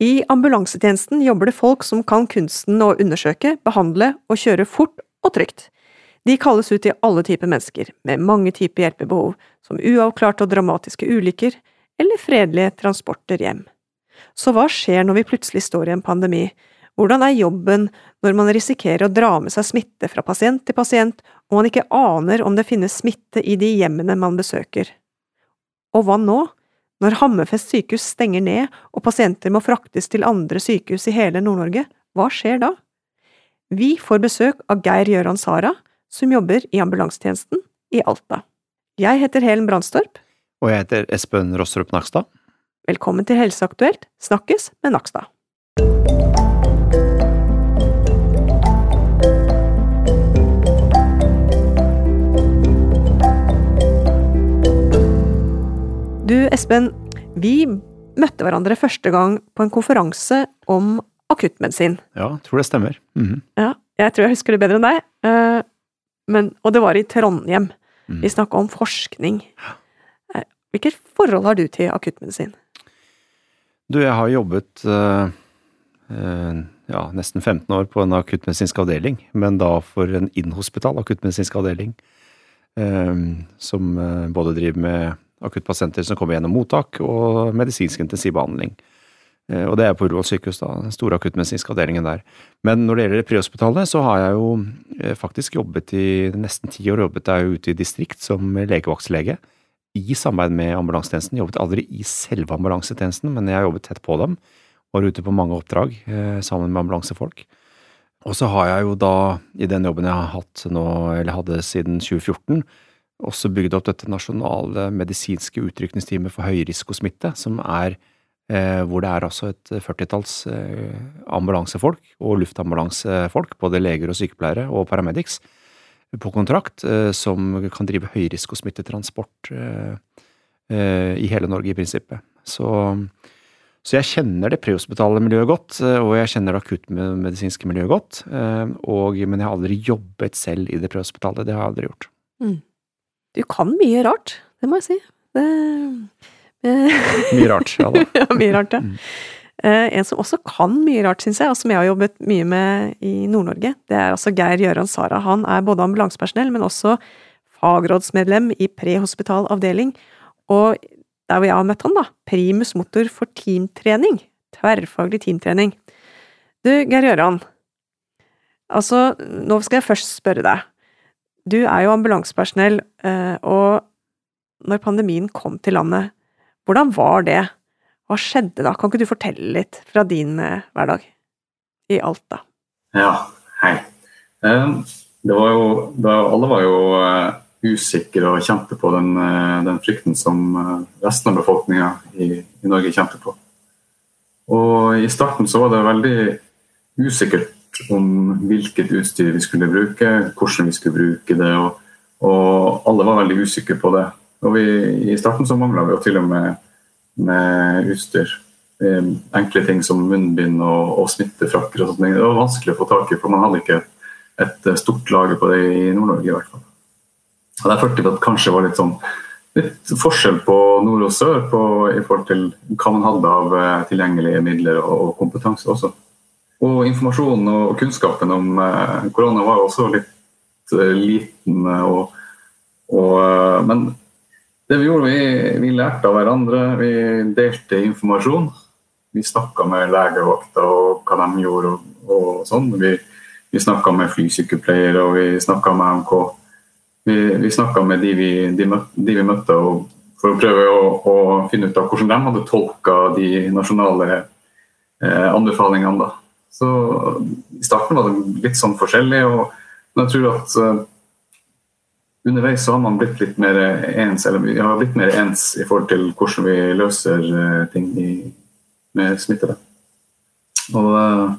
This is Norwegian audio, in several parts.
I ambulansetjenesten jobber det folk som kan kunsten å undersøke, behandle og kjøre fort og trygt. De kalles ut til alle typer mennesker, med mange typer hjelpebehov, som uavklarte og dramatiske ulykker, eller fredelige transporter hjem. Så hva skjer når vi plutselig står i en pandemi? Hvordan er jobben når man risikerer å dra med seg smitte fra pasient til pasient, og man ikke aner om det finnes smitte i de hjemmene man besøker? Og hva nå? Når Hammerfest sykehus stenger ned og pasienter må fraktes til andre sykehus i hele Nord-Norge, hva skjer da? Vi får besøk av Geir Gjøran Sara, som jobber i ambulansetjenesten i Alta. Jeg heter Helen Brandstorp. Og jeg heter Espen Rostrup Nakstad. Velkommen til Helseaktuelt, snakkes med Nakstad. Du, Espen, vi møtte hverandre første gang på en konferanse om akuttmedisin. Ja, tror det stemmer. Mm -hmm. Ja, jeg tror jeg husker det bedre enn deg. Eh, men, og det var i Trondheim. Mm. Vi snakka om forskning. Eh, hvilket forhold har du til akuttmedisin? Du, jeg har jobbet uh, ja, nesten 15 år på en akuttmedisinsk avdeling, men da for en inhospital akuttmedisinsk avdeling. Som både driver med akuttpasienter som kommer gjennom mottak, og medisinsk intensivbehandling. behandling. og det er på Ullevål sykehus, da, den store akuttmedisinske avdelingen der. Men når det gjelder prehospitalet, så har jeg jo eh, faktisk jobbet i nesten ti år jobbet jo ute i distrikt som legevaktslege. I samarbeid med ambulansetjenesten. Jobbet aldri i selve ambulansetjenesten, men jeg har jobbet tett på dem. Var ute på mange oppdrag eh, sammen med ambulansefolk. Og så har jeg jo da, i den jobben jeg har hatt nå, eller hadde siden 2014, også bygd opp dette nasjonale medisinske utrykningsteamet for høyrisikosmitte, som er eh, hvor det er altså et førtitalls eh, ambulansefolk og luftambulansefolk, både leger og sykepleiere og paramedics, på kontrakt, eh, som kan drive høyrisikosmittetransport eh, eh, i hele Norge, i prinsippet. Så, så jeg kjenner det prehospitale miljøet godt, eh, og jeg kjenner det akuttmedisinske miljøet godt, og, men jeg har aldri jobbet selv i det prehospitale. Det har jeg aldri gjort. Mm. Du kan mye rart, det må jeg si. Det, mye rart, ja da. ja, mye rart, ja. Mm. Uh, en som også kan mye rart, syns jeg, og som jeg har jobbet mye med i Nord-Norge, det er altså Geir Gjøran Sara. Han er både ambulansepersonell, men også fagrådsmedlem i prehospital avdeling. Og der hvor jeg har møtt han, da, primus motor for teamtrening. Tverrfaglig teamtrening. Du, Geir Gjøran. Altså, nå skal jeg først spørre deg. Du er jo ambulansepersonell, eh, og når pandemien kom til landet, hvordan var det? Hva skjedde da? Kan ikke du fortelle litt fra din eh, hverdag i Alta? Ja, hei. Det var jo, alle var jo eh, usikre og kjente på den, den frykten som resten av befolkninga i, i, Norge kjente på. Og I starten så var det veldig usikkert om hvilket utstyr vi skulle bruke, hvordan vi skulle bruke det. Og, og alle var veldig usikre på det. Og vi, I starten så mangla vi jo til og med, med utstyr. Enkle ting som munnbind og, og smittefrakker. og sånt. Det var vanskelig å få tak i, for man hadde ikke et stort lager på det i Nord-Norge. i hvert fall. Og Der følte vi at kanskje var litt sånn litt forskjell på nord og sør på, i forhold til hva man hadde av eh, tilgjengelige midler og, og kompetanse også. Og informasjonen og kunnskapen om eh, korona var jo også litt eh, liten. Eh, og, og, men det vi gjorde, vi, vi, lærte av hverandre. Vi delte informasjon. Vi snakka med legevakta og hva de gjorde og, og sånn. Vi, vi snakka med flysykepleiere og vi snakka med MK. Vi, vi snakka med de vi, de, de vi møtte for å prøve å, å, finne ut av hvordan de hadde tolka de nasjonale eh, anbefalingene. da. Så I starten var det litt sånn forskjellig, men jeg tror at uh, underveis så har man blitt litt mer ens eller vi har blitt mer ens i forhold til hvordan vi løser uh, ting i, med smittede. Og uh,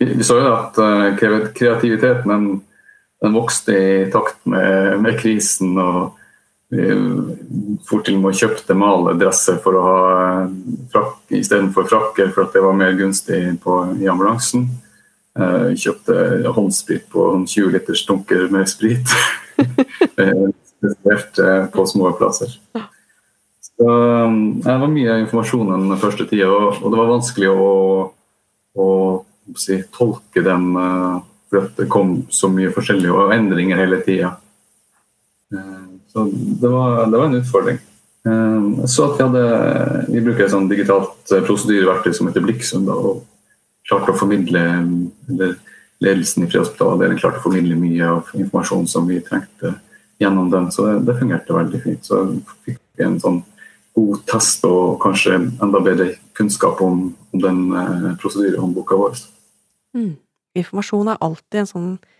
vi, vi, så jo at kreativiteten den, den, vokste i takt med, med krisen. og vi for til og med kjøpte maledresser for å ha frakk istedenfor frakker, for at det var mer gunstig på, i ambulansen. Uh, kjøpte håndsprit på 20 liters dunker med sprit. Spesielt på små plasser. Så, det var mye informasjon den første tida, og, det var vanskelig å, å si, tolke. Uh, for det kom så mye forskjellig og endringer hele tida. Så det var, det var, en utfordring. Uh, så at vi hadde Vi bruker et sånn digitalt prosedyreverktøy som heter Blikksund, og klarte å formidle eller ledelsen i Prehospitalavdelingen klarte å formidle mye av informasjonen som vi trengte gjennom den. Så det, det fungerte veldig fint. Så fikk vi en sånn god test og kanskje enda bedre kunnskap om, om den eh, prosedyrehåndboka vår. Mm. Informasjon er alltid en sånn eh,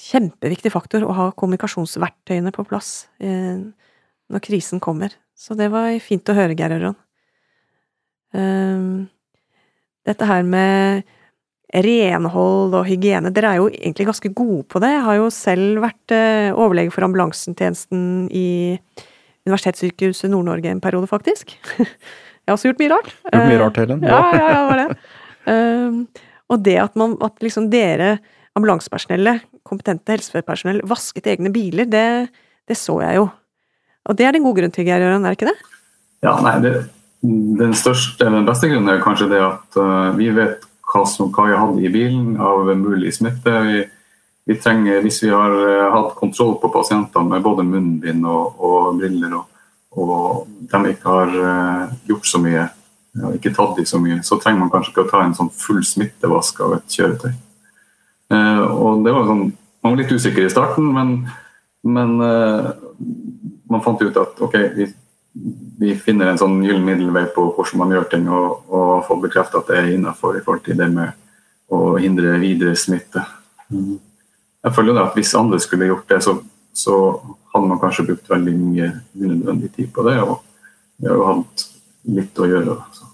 kjempeviktig faktor å ha kommunikasjonsverktøyene på plass eh, når krisen kommer. Så det var fint å høre, Geir Ørjan. Um, dette her med renhold og hygiene, dere er jo egentlig ganske gode på det. Jeg har jo selv vært eh, overlege for ambulansentjenesten i Universitetssykehuset Nord-Norge en periode, faktisk. Jeg har også gjort mye rart. Gjort mye rart, Helen. Ja, ja, ja, var det. Um, og det at, man, at liksom dere, ambulansepersonellet, kompetente helsepersonell, vasket egne biler, det, det, så jeg jo. Og det er det en god grunn til, Geir Jøran, er ikke det? Ja, nei, det, den største, den beste grunnen er kanskje det at uh, vi vet hva, som, vi hadde i bilen av mulig smitte. Vi, vi trenger, Hvis vi har uh, hatt kontroll på pasientene med både munnbind og, og briller, og, og, de ikke har uh, gjort så mye, ikke tatt i så mye, så trenger man kanskje ikke å ta en sånn full smittevask av et kjøretøy. Uh, og det var sånn, Man var litt usikker i starten, men, men man fant ut at ok, vi, vi finner en sånn gyllen middelvei på hvordan man gjør ting, og, og får bekreftet at det er innafor i forhold til det med å hindre videre smitte. Mm jeg føler at Hvis andre skulle gjort det, så, så hadde man kanskje brukt veldig mye unødvendig tid på det. og Vi har jo hatt litt å gjøre. Så.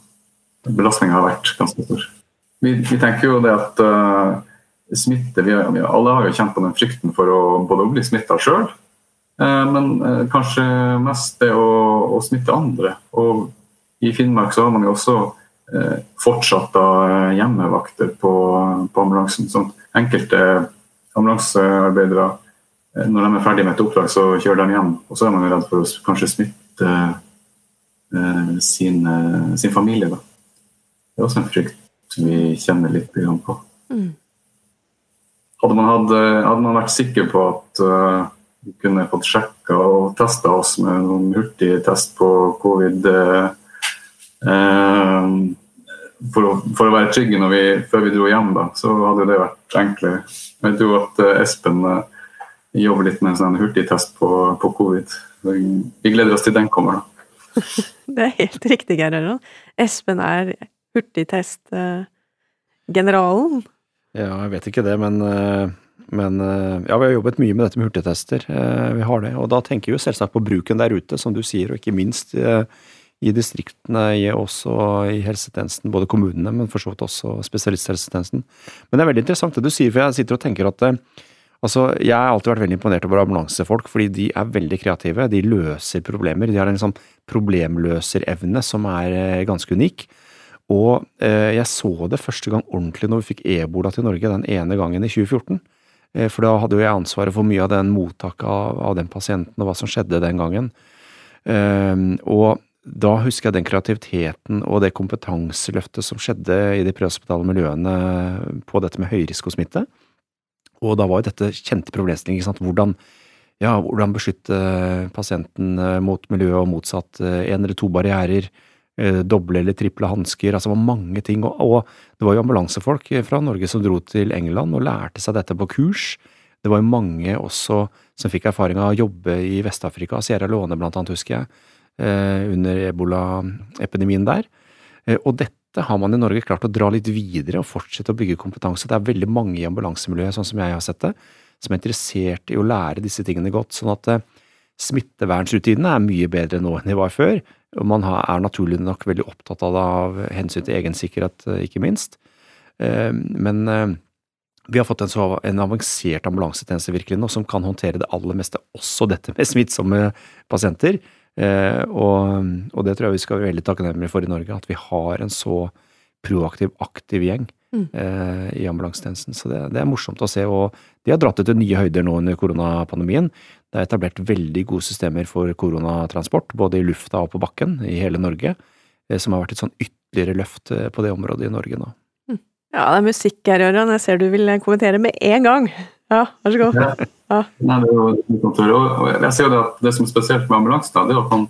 Belastninga har vært ganske stor. Vi, vi, tenker jo det at uh, smitte vi, Alle har jo kjent på den frykten for å både bli smitta sjøl, eh, men uh, kanskje mest det å, å, smitte andre. Og I Finnmark så har man jo også fortsatt da hjemmevakter på, på ambulansen. Sånn, enkelte ambulansearbeidere eh, når de er ferdig med et oppdrag, så kjører de hjem. Og så er man jo redd for å kanskje smitte eh, sin, eh, sin, familie. Da. Det er også en frykt vi kjenner litt på. Mm. Hadde, man hadde, hadde, man vært sikker på at uh, vi kunne fått sjekka og testa oss med noen hurtigtest på covid uh, for, å, for, å, være trygge vi, før vi dro hjem, da, så hadde det vært enklere. Jeg tror at eh, Espen uh, jobber litt med en sånn hurtigtest på, på covid. Vi gleder oss til den kommer. da. Det er helt riktig, Geir Ørjan. Espen er hurtigtestgeneralen. Ja, jeg vet ikke det, men, eh, men ja, vi har jobbet mye med dette med hurtigtester. Vi har det. Og da tenker vi jo selvsagt på bruken der ute, som du sier, og ikke minst i distriktene, også i helsetjenesten, både kommunene, men for så vidt også spesialisthelsetjenesten. Men det er veldig interessant det du sier, for jeg sitter og tenker at eh, altså, jeg har alltid vært veldig imponert over ambulansefolk, fordi de er veldig kreative. De løser problemer. De har en sånn problemløserevne som er eh, ganske unik. Og eh, jeg så det første gang ordentlig når vi fikk ebola til Norge den ene gangen i 2014. Eh, for da hadde jo jeg ansvaret for mye av den mottaket av, av den pasienten og hva som skjedde den gangen. Eh, og da husker jeg den kreativiteten og det kompetanseløftet som skjedde i de prehospitale miljøene på dette med høyrisikosmitte. Og da var jo dette kjente problemstillinger. Hvordan, ja, hvordan beskytte pasienten eh, mot miljøet og motsatt. En eller to barrierer, doble eller triple hansker. Altså det var mange ting. Og, og, det var jo ambulansefolk fra Norge som dro til England og lærte seg dette på kurs. Det var jo mange også som fikk erfaring av å jobbe i Vest-Afrika, Sierra Leone blant annet, husker jeg Eh, under ebolaepidemien der. Eh, og dette har man i Norge klart å dra litt videre og fortsette å bygge kompetanse. Det er veldig mange i ambulansemiljøet, sånn som jeg har sett det, som er interessert i å lære disse tingene godt. sånn at eh, smittevernsrutinene er mye bedre nå enn de var før. Og man er naturlig nok veldig opptatt av det av hensyn til egen sikkerhet, ikke minst. Men vi har fått en, så, en avansert ambulansetjeneste virkelig nå, som kan håndtere det aller meste, også dette med smittsomme pasienter. Eh, og, og, det tror jeg vi skal være veldig takknemlige for i Norge, at vi har en så proaktiv, aktiv gjeng mm. eh, i ambulansetjenesten. Så det, det, er morsomt å se. Og de har dratt det til nye høyder nå under koronapandemien. Det er etablert veldig gode systemer for koronatransport, både i lufta og på bakken i hele Norge, eh, som har vært et sånn ytterligere løft eh, på det området i Norge nå. Mm. Ja, det er musikk her, Ørjan. Jeg ser du vil kommentere med en gang. Ja, vær så god. Ja. Ja. Nei, det, er jo, jeg ser jo at det som er spesielt med ambulansen, det er at man,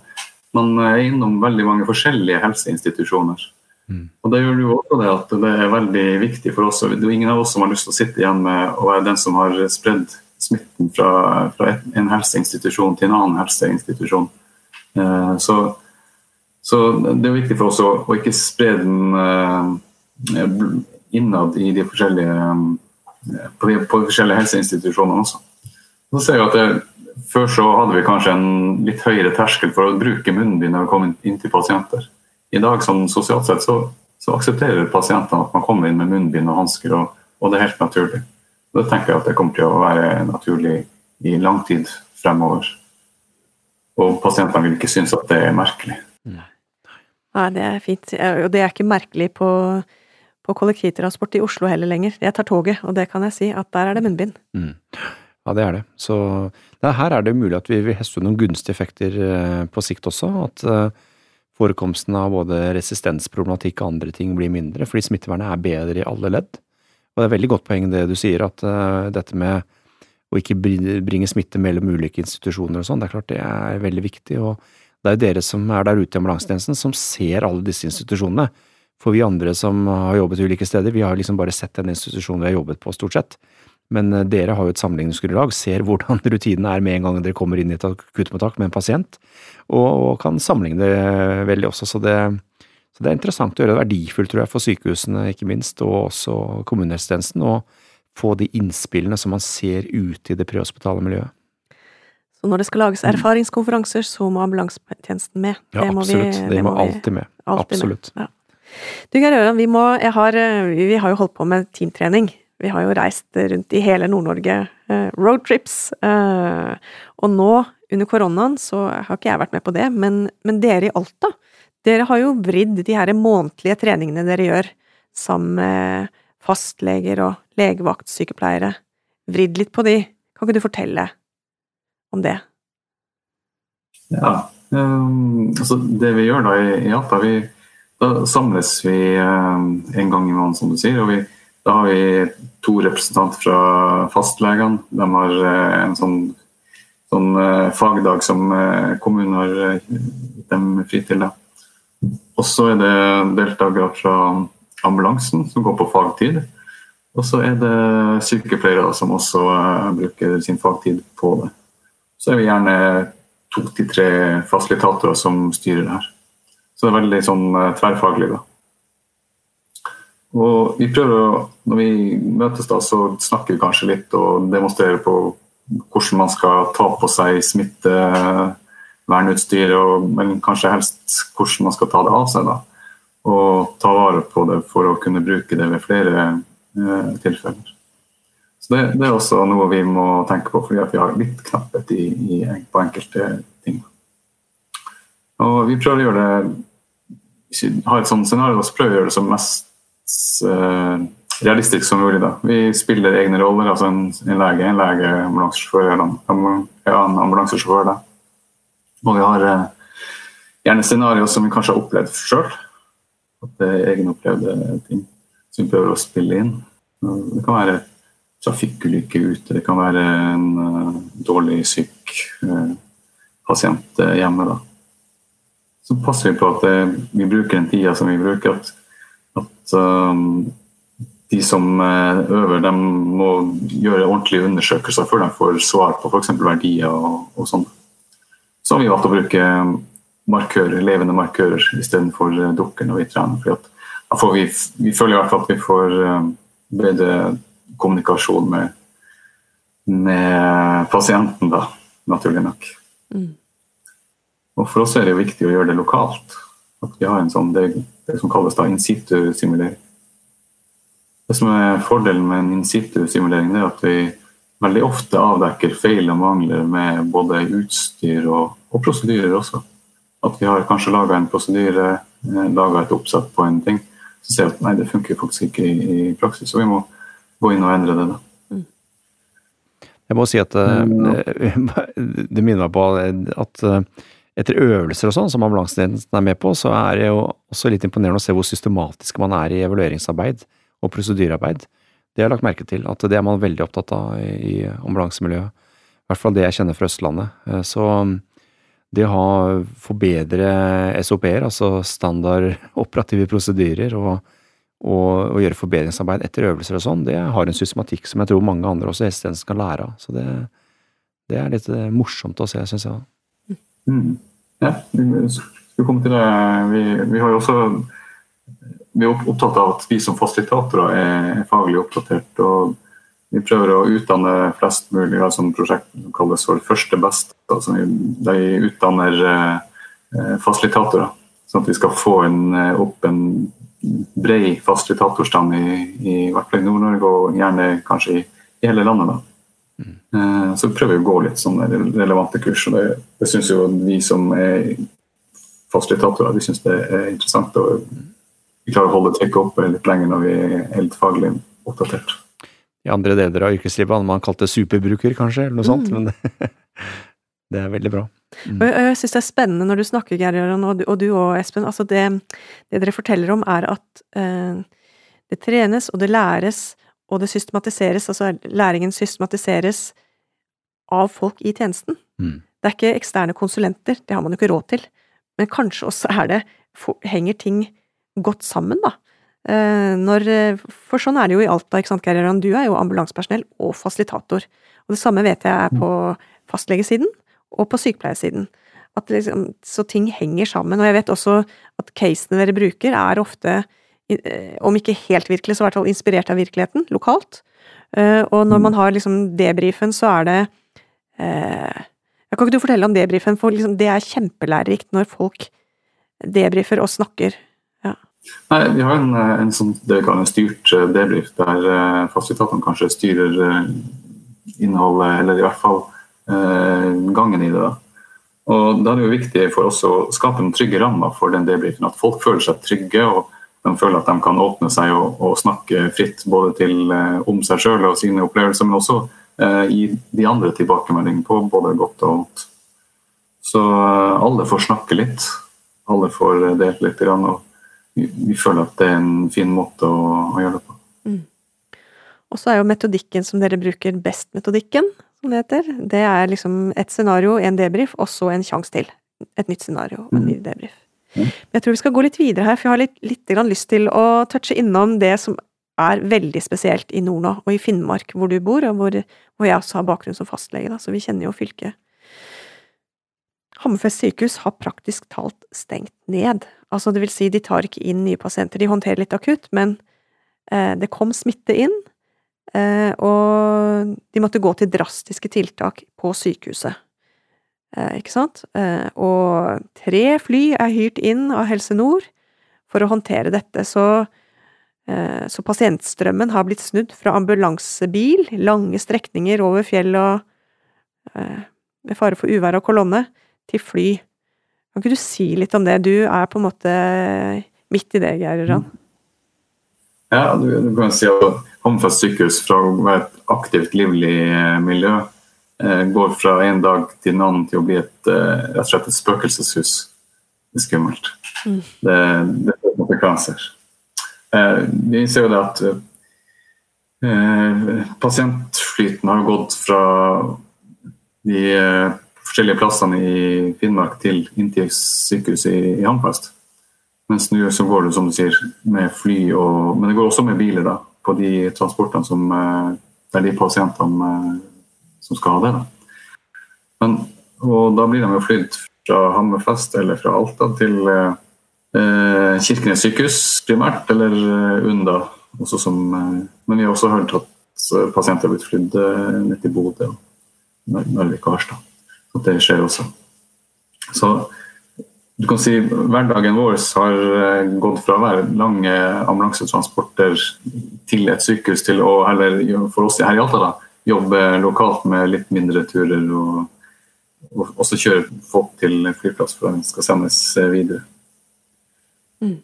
man, er innom veldig mange forskjellige helseinstitusjoner. Mm. Og Det gjør jo også det at det er veldig viktig for oss. Det er ingen av oss som har lyst til å sitte igjen med og være den som har spredd smitten fra, fra en helseinstitusjon til en annen helseinstitusjon. Eh, så, så, det er viktig for oss å, å ikke spre den eh, innad i de forskjellige, eh, på, de, på de forskjellige helseinstitusjonene også. Så ser jeg at det, Før så hadde vi kanskje en litt høyere terskel for å bruke munnbind når vi kom inn til pasienter i dag sånn sosialt sett så, så, aksepterer pasientene at man kommer inn med munnbind og hansker, og, og, det er helt naturlig. Det tenker jeg at det kommer til å være naturlig i lang tid fremover. Og pasientene vil ikke synes at det er merkelig. Nei, det er fint. Og det er ikke merkelig på, på kollektivtransport i Oslo heller lenger. Jeg tar toget, og det kan jeg si at der er det munnbind. Mm. Ja, det er det. Så det, her er det mulig at vi vil heste noen gunstige effekter eh, på sikt også. At uh, forekomsten av både resistensproblematikk og andre ting blir mindre, fordi smittevernet er bedre i alle ledd. Og det er veldig godt poeng det du sier, at uh, dette med å ikke bringe smitte mellom ulike institusjoner og sånn, det er klart det er veldig viktig. og det er jo dere som er der ute i ambulansetjenesten som ser alle disse institusjonene. For vi andre som har jobbet ulike steder, vi har liksom bare sett den institusjonen vi har jobbet på, stort sett. Men eh, dere har jo et sammenligningsgrunnlag, ser hvordan rutinene er med en gang dere kommer inn i et akuttmottak med en pasient, og, og, kan sammenligne det veldig også. Så det, så det, er interessant å gjøre det verdifullt, tror jeg, for sykehusene ikke minst, og også kommunehelsetjenesten, å få de innspillene som man ser ute i det prehospitale miljøet. Så når det skal lages erfaringskonferanser, så må ambulansetjenesten med? Ja, det absolutt. Vi, det, det, må, må alltid med. Alltid absolutt. Med. Ja. Du Geir Øran, vi, vi, vi har jo holdt på med teamtrening vi har jo reist rundt i hele Nord-Norge, eh, roadtrips. Eh, og nå, under koronaen, så har ikke jeg vært med på det, men, men, dere i Alta, dere har jo vridd de her månedlige treningene dere gjør sammen med fastleger og legevaktsykepleiere, vridd litt på de. Kan ikke du fortelle om det? Ja, um, altså det vi gjør da i, Alta, vi, da samles vi um, en gang i måneden, som du sier. og vi da har vi to representanter fra fastlegene. De har eh, en sånn, sånn eh, fagdag som eh, kommunen har gitt dem fri til. Og så er det deltakere fra ambulansen som går på fagtid. Og så er det sykepleiere som også bruker sin fagtid på det. Så er vi gjerne to til tre fasilitatorer som styrer det her. Så det er veldig sånn tverrfaglig. da. Og vi prøver Når vi møtes, da, så snakker vi kanskje litt og demonstrerer på hvordan man skal ta på seg smittevernutstyr, og, men kanskje helst hvordan man skal ta det av seg. da, Og ta vare på det for å kunne bruke det ved flere eh, tilfeller. Så det, det, er også noe vi må tenke på, fordi vi har litt knapphet i, i, på enkelte ting. Og Vi prøver å gjøre det har et sånt scenario, så prøver vi å gjøre det som mest eh, realistisk som mulig. Da. Vi spiller egne roller. altså En, en lege, en lege, ambulansesjåfør ja, en ambulansesjåfør. Og vi har uh, gjerne scenarioer som vi kanskje har opplevd sjøl. At det er egenopplevde ting som vi prøver å spille inn. Det kan være trafikkulykke ute, det kan være en uh, dårlig syk uh, pasient hjemme. da. Så passer vi på at vi bruker den tida som vi bruker. at at um, de som eh, øver, de må gjøre ordentlige undersøkelser før de får svar på f.eks. verdier og, og sånn. Så har vi valgt å bruke markører, levende markører istedenfor eh, dukker når vi trener. For vi, vi, føler i hvert fall at vi får eh, bedre kommunikasjon med, med pasienten, da, naturlig nok. Mm. Og for oss er det viktig å gjøre det lokalt. At vi har en sånn, det, det som kalles da in situ-simulering. Det som er Fordelen med en in situ-simulering er at vi veldig ofte avdekker feil og mangler med både utstyr og, og prosedyrer også. At vi har kanskje laga en prosedyre, eh, laga et oppsett på en ting, så ser vi at nei, det funker faktisk ikke i, i praksis. Så vi må gå inn og endre det. da. Jeg må si at eh, det minner meg på at eh, etter øvelser og sånn, som ambulansetjenesten er med på, så er det jo også litt imponerende å se hvor systematisk man er i evalueringsarbeid og prosedyrearbeid. Det har jeg lagt merke til, at det er man veldig opptatt av i ambulansemiljøet. I hvert fall det jeg kjenner fra Østlandet. Eh, så det å ha forbedre SOP-er, altså standard operative prosedyrer, og og, og, gjøre forbedringsarbeid etter øvelser og sånn, det har en systematikk som jeg tror mange andre også i helsetjenesten kan lære av. Så det, det, er litt eh, morsomt å se, syns jeg. Mm. Ja, vi skal komme til. Vi, vi, har jo også vi er opptatt av at vi som fasilitatorer er faglig oppdatert. og Vi prøver å utdanne flest mulig. Vi har et som kalles for Første best. Altså vi utdanner eh, fasilitatorer, sånn at vi skal få en, eh, opp en bred fasilitatorstand i, i, hvert fall i Nord-Norge, og gjerne kanskje i, i hele landet. da. Mm. Så prøver å gå litt sånne relevante kurs. og Det, det syns jo vi som er fasilitatorer vi synes det er interessant. og Vi klarer å holde trykket oppe litt lenger når vi er helt faglig oppdatert. I andre deler av yrkeslivet hadde man kalt det superbruker, kanskje, eller noe sånt. Mm. Men det er veldig bra. Mm. Og jeg syns det er spennende når du snakker, Geir Jørgen, og, og, du og Espen. Altså det, det, dere forteller om, er at eh, det trenes, og det læres, og det systematiseres. Altså læringen systematiseres av folk i tjenesten. Mm. Det er ikke eksterne konsulenter, det har man jo ikke råd til. Men kanskje også er det Henger ting godt sammen, da. Eh, når, for sånn er det jo i Alta, ikke sant, Geir Jøran. Du er jo ambulansepersonell og fasilitator. Og det samme vet jeg er på fastlegesiden og på sykepleiersiden. Liksom, så ting henger sammen. Og jeg vet også at casene dere bruker, er ofte, eh, om ikke helt virkelig, så i hvert fall inspirert av virkeligheten, lokalt. Eh, og når man har liksom debrifen, så er det jeg Kan ikke du fortelle om debrifen, for liksom, det er kjempelærerikt når folk debrifer og snakker. Nei, Vi har en, en sånn det vi kaller en styrt debrief, der fasilitatoren kanskje styrer innholdet, eller i hvert fall Eh, gangen i det. da. Og Da er det jo viktig for oss å skape en trygge rammer for den debrifen. At folk føler seg trygge og de føler at de kan åpne seg og, og snakke fritt både til, eh, om seg sjøl og sine opplevelser, men også eh, gi de andre tilbakemelding på både godt og vondt. Så eh, alle får snakke litt. Alle får delt litt. Og vi, føler at det er en fin måte å, å gjøre det på. Mm. Og så er jo metodikken som dere bruker, best-metodikken som det heter. Det er liksom et scenario, en debrief, og så en sjanse til. Et nytt scenario og en ny mm. debrief. Men jeg tror vi skal gå litt videre her, for jeg har litt, litt lyst til å touche innom det som er veldig spesielt i nord nå, og i Finnmark, hvor du bor, og hvor, hvor jeg også har bakgrunn som fastlege, da, så vi kjenner jo fylket. Hammerfest sykehus har praktisk talt stengt ned. Altså, det vil si, de tar ikke inn nye pasienter. De håndterer litt akutt, men eh, det kom smitte inn, Eh, og de måtte gå til drastiske tiltak på sykehuset. Eh, ikke sant? Eh, og tre fly er hyrt inn av Helse Nord for å håndtere dette, så, så pasientstrømmen har blitt snudd fra ambulansebil, lange strekninger over fjell og med fare for uvær og kolonne, til fly. Kan ikke du si litt om det? Du er på en måte midt i det, Geir Ran. Ja, du, du kan si at Hammerfest sykehus fra å være et aktivt, livlig eh, miljø eh, går fra en dag til en annen til å bli et, eh, rett og slett et spøkelseshus. Det er skummelt. Mm. Det, det måte konsekvenser. Vi ser jo det at pasientflyten har gått fra de forskjellige plassene i Finnmark til inntil sykehuset i, i Hammerfest. Mens nå så går det som du sier, med fly og Men det går også med biler, da på de transportene som eh, Det er de pasientene eh, som skal ha det. Da. Men, og da blir de jo flydd fra Hammerfest eller fra Alta til eh, Kirkenes sykehus primært, eller eh, Unda. Også som, eh, men vi har også hørt at pasienter har blitt flydd ned til Bodø og Narvik og Harstad. Så det skjer også. Så du kan si Hverdagen vår har eh, gått fra å være lange ambulansetransporter til et sykehus til å eller for oss her i Alta da, jobbe lokalt med litt mindre turer. Og, og også kjøre folk til flyplass for at de skal sendes eh, videre. Mm.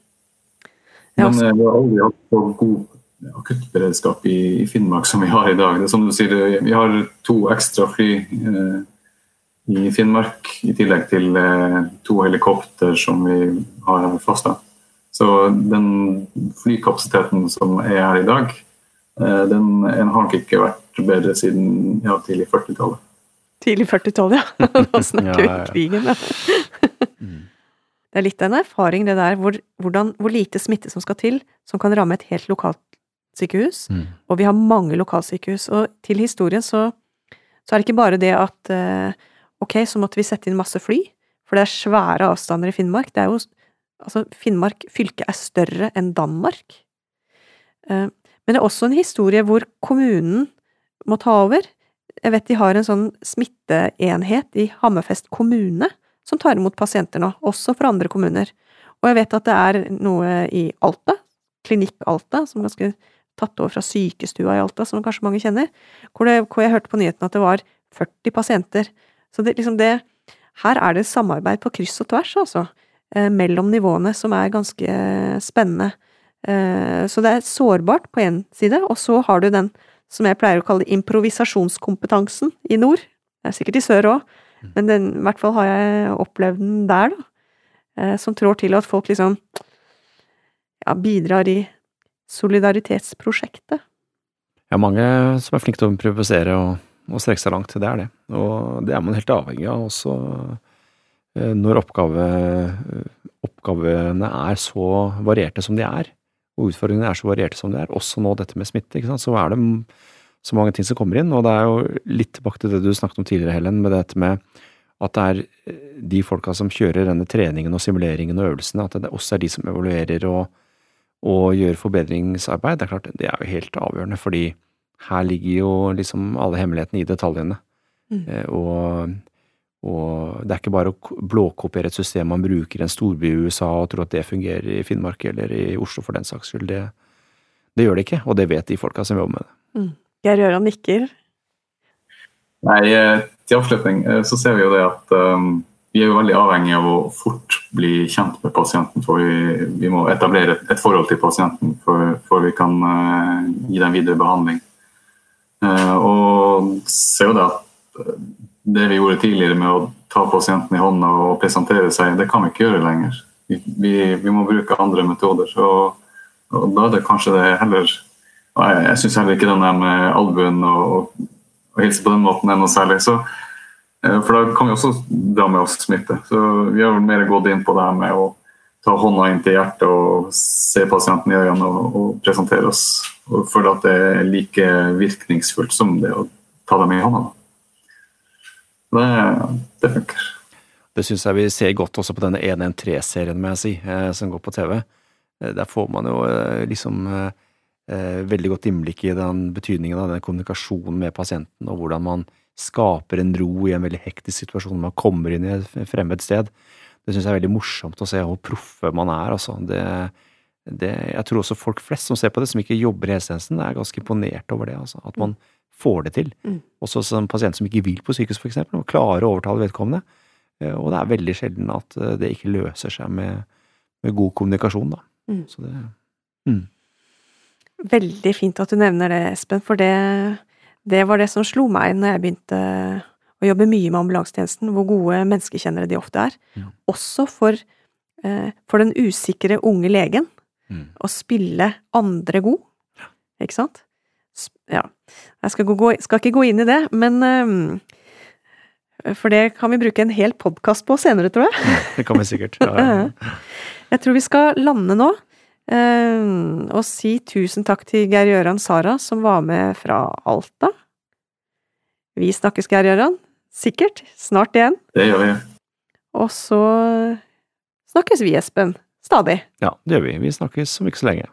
Men eh, vi har aldri hatt så god akuttberedskap i, i Finnmark som vi har i dag. Det er som du sier, Vi har to ekstra fly eh, i Finnmark, i tillegg til eh, to helikopter som vi har her fast. Så den flykapasiteten som er her i dag, eh, den, den har nok ikke vært bedre siden ja, tidlig 40-tallet. Tidlig 40-tallet, ja. Da snakker vi Ja, ja, ja. krigen, da. Det er litt av en erfaring, det der, hvor, hvordan, hvor lite smitte som skal til, som kan ramme et helt lokalt sykehus. Mm. Og vi har mange lokalsykehus. Og til historien så, så er det ikke bare det at eh, ok, så måtte vi sette inn masse fly, for det er svære avstander i Finnmark. Det er jo Altså, Finnmark fylke er større enn Danmark. Eh, men det er også en historie hvor kommunen må ta over. Jeg vet de har en sånn smitteenhet i Hammerfest kommune som tar imot pasienter nå, også fra andre kommuner. Og jeg vet at det er noe i Alta, Klinikk Alta, som ganske tatt over fra sykestua i Alta, som kanskje mange kjenner, hvor, det, hvor jeg hørte på nyheten at det var 40 pasienter. Så det, liksom det Her er det samarbeid på kryss og tvers, altså, eh, mellom nivåene, som er ganske spennende. Eh, så det er sårbart på én side, og så har du den som jeg pleier å kalle improvisasjonskompetansen i nord. Det er sikkert i sør òg, men den, i hvert fall har jeg opplevd den der, da. Eh, som trår til at folk liksom ja, bidrar i solidaritetsprosjektet. Ja, mange som er flinke til å improvisere og, og strekke seg langt, det er det. Og det er man helt avhengig av også eh, når oppgave, oppgavene er så varierte som de er, og utfordringene er så varierte som de er, også nå dette med smitte, så er det så mange ting som kommer inn, og det er jo litt tilbake til det du snakket om tidligere, Helen, med dette med at det er eh, de folka som kjører denne treningen og simuleringen og øvelsene, at det også er de som evaluerer og, og gjør forbedringsarbeid. Det er klart, det er jo helt avgjørende, fordi her ligger jo liksom alle hemmelighetene i detaljene. Mm. Eh, og, og det er ikke bare å blåkopiere et system man bruker i en storby i USA og tro at det fungerer i Finnmark eller i Oslo for den saks skyld. Det, det gjør det ikke, og det vet de folka som jobber med det. Geir Gøran nikker. Nei, eh, til avslutning eh, så ser vi jo det at um, vi er jo veldig avhengig av å fort bli kjent med pasienten. for Vi, vi må etablere et, et forhold til pasienten før, før vi kan uh, gi dem videre behandling. Eh, og ser jo det at eh, det vi gjorde tidligere med å ta pasienten i hånda og presentere seg, det kan vi ikke gjøre lenger. Vi, vi, vi må bruke andre metoder. Så, og da er det kanskje det heller Jeg, jeg syns heller ikke den der med albuen og, og, hilse på den måten er noe særlig. Så, eh, for da kan vi også dra med oss smitte. Så vi har mer gått inn på det her med å ta hånda inn til hjertet og se pasienten i øynene og, og presentere oss. Og føler at det er like virkningsfullt som det å ta dem i hånda. Det, det funker. Det syns jeg vi ser godt også på denne 113-serien, må jeg si, eh, som går på TV. Eh, Der får man jo eh, liksom veldig godt innblikk i den betydningen av den kommunikasjonen med pasienten, og hvordan man skaper en ro i en veldig hektisk situasjon når man kommer inn i et fremmed sted. Det syns jeg er veldig morsomt å se hvor proffe man er, altså. Det, det, jeg tror også folk flest som ser på det, som ikke jobber i helsetjenesten, er ganske imponert over det, altså. At man får det til. Mm. Også som pasient som ikke vil på sykehus, for eksempel, og klarer å overtale vedkommende. Eh, Og det er veldig sjelden at eh, det ikke løser seg med, med god kommunikasjon, da. Mm. Så det mm. Veldig fint at du nevner det, Espen, for det, det var det som slo meg når jeg begynte å jobbe mye med ambulansetjenesten, hvor gode menneskekjennere de ofte er. Ja. Også for, eh, for den usikre unge legen. Mm. Å spille andre god. Ikke sant? Ja. Jeg skal, gå, skal ikke gå inn i det, men um, For det kan vi bruke en hel podkast på senere, tror jeg. Det kan vi sikkert. Ja, ja. Jeg tror vi skal lande nå, eh, og si tusen takk til Geir Gøran Sara, som var med fra Alta. Vi snakkes, Geir Gøran. Sikkert. Snart igjen. Det gjør vi. Og så snakkes vi, Espen stadig. Ja, det gjør vi. Vi snakkes om ikke så lenge.